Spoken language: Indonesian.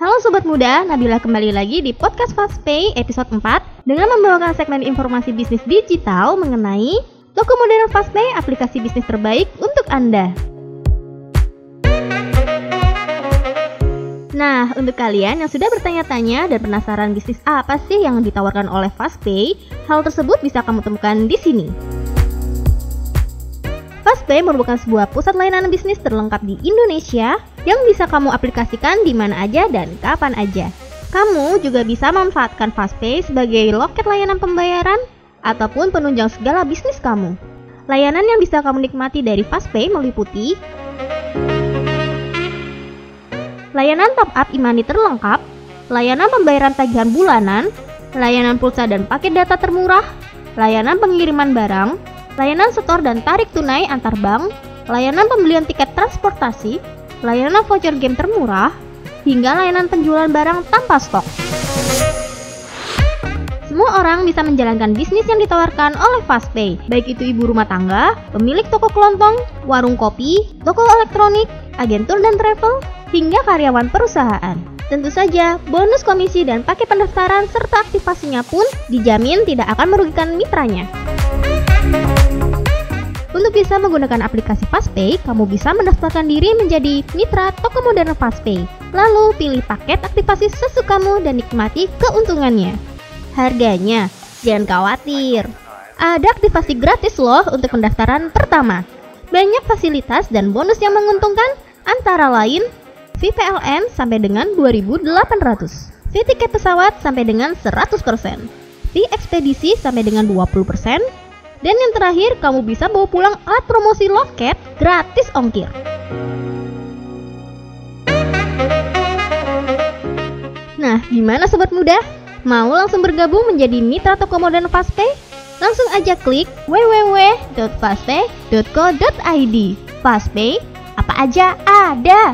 Halo Sobat Muda, Nabila kembali lagi di Podcast Fastpay episode 4 dengan membawakan segmen informasi bisnis digital mengenai toko modern Fastpay aplikasi bisnis terbaik untuk Anda. Nah, untuk kalian yang sudah bertanya-tanya dan penasaran bisnis apa sih yang ditawarkan oleh Fastpay, hal tersebut bisa kamu temukan di sini. Fastpay merupakan sebuah pusat layanan bisnis terlengkap di Indonesia yang bisa kamu aplikasikan di mana aja dan kapan aja. Kamu juga bisa memanfaatkan Fastpay sebagai loket layanan pembayaran ataupun penunjang segala bisnis kamu. Layanan yang bisa kamu nikmati dari Fastpay meliputi layanan top up imani terlengkap, layanan pembayaran tagihan bulanan, layanan pulsa dan paket data termurah, layanan pengiriman barang, layanan setor dan tarik tunai antar bank, layanan pembelian tiket transportasi, layanan voucher game termurah, hingga layanan penjualan barang tanpa stok. Semua orang bisa menjalankan bisnis yang ditawarkan oleh Fastpay, baik itu ibu rumah tangga, pemilik toko kelontong, warung kopi, toko elektronik, agentur dan travel, hingga karyawan perusahaan. Tentu saja, bonus komisi dan paket pendaftaran serta aktivasinya pun dijamin tidak akan merugikan mitranya. Untuk bisa menggunakan aplikasi Fastpay, kamu bisa mendaftarkan diri menjadi mitra toko modern Fastpay. Lalu pilih paket aktivasi sesukamu dan nikmati keuntungannya. Harganya, jangan khawatir. Ada aktivasi gratis loh untuk pendaftaran pertama. Banyak fasilitas dan bonus yang menguntungkan antara lain VPLN sampai dengan 2800, fee tiket pesawat sampai dengan 100%, fee ekspedisi sampai dengan 20%, dan yang terakhir kamu bisa bawa pulang alat promosi loket gratis ongkir. Nah, gimana sobat muda? Mau langsung bergabung menjadi mitra toko modern Fastpay? Langsung aja klik www.fastpay.co.id. Fastpay, apa aja ada.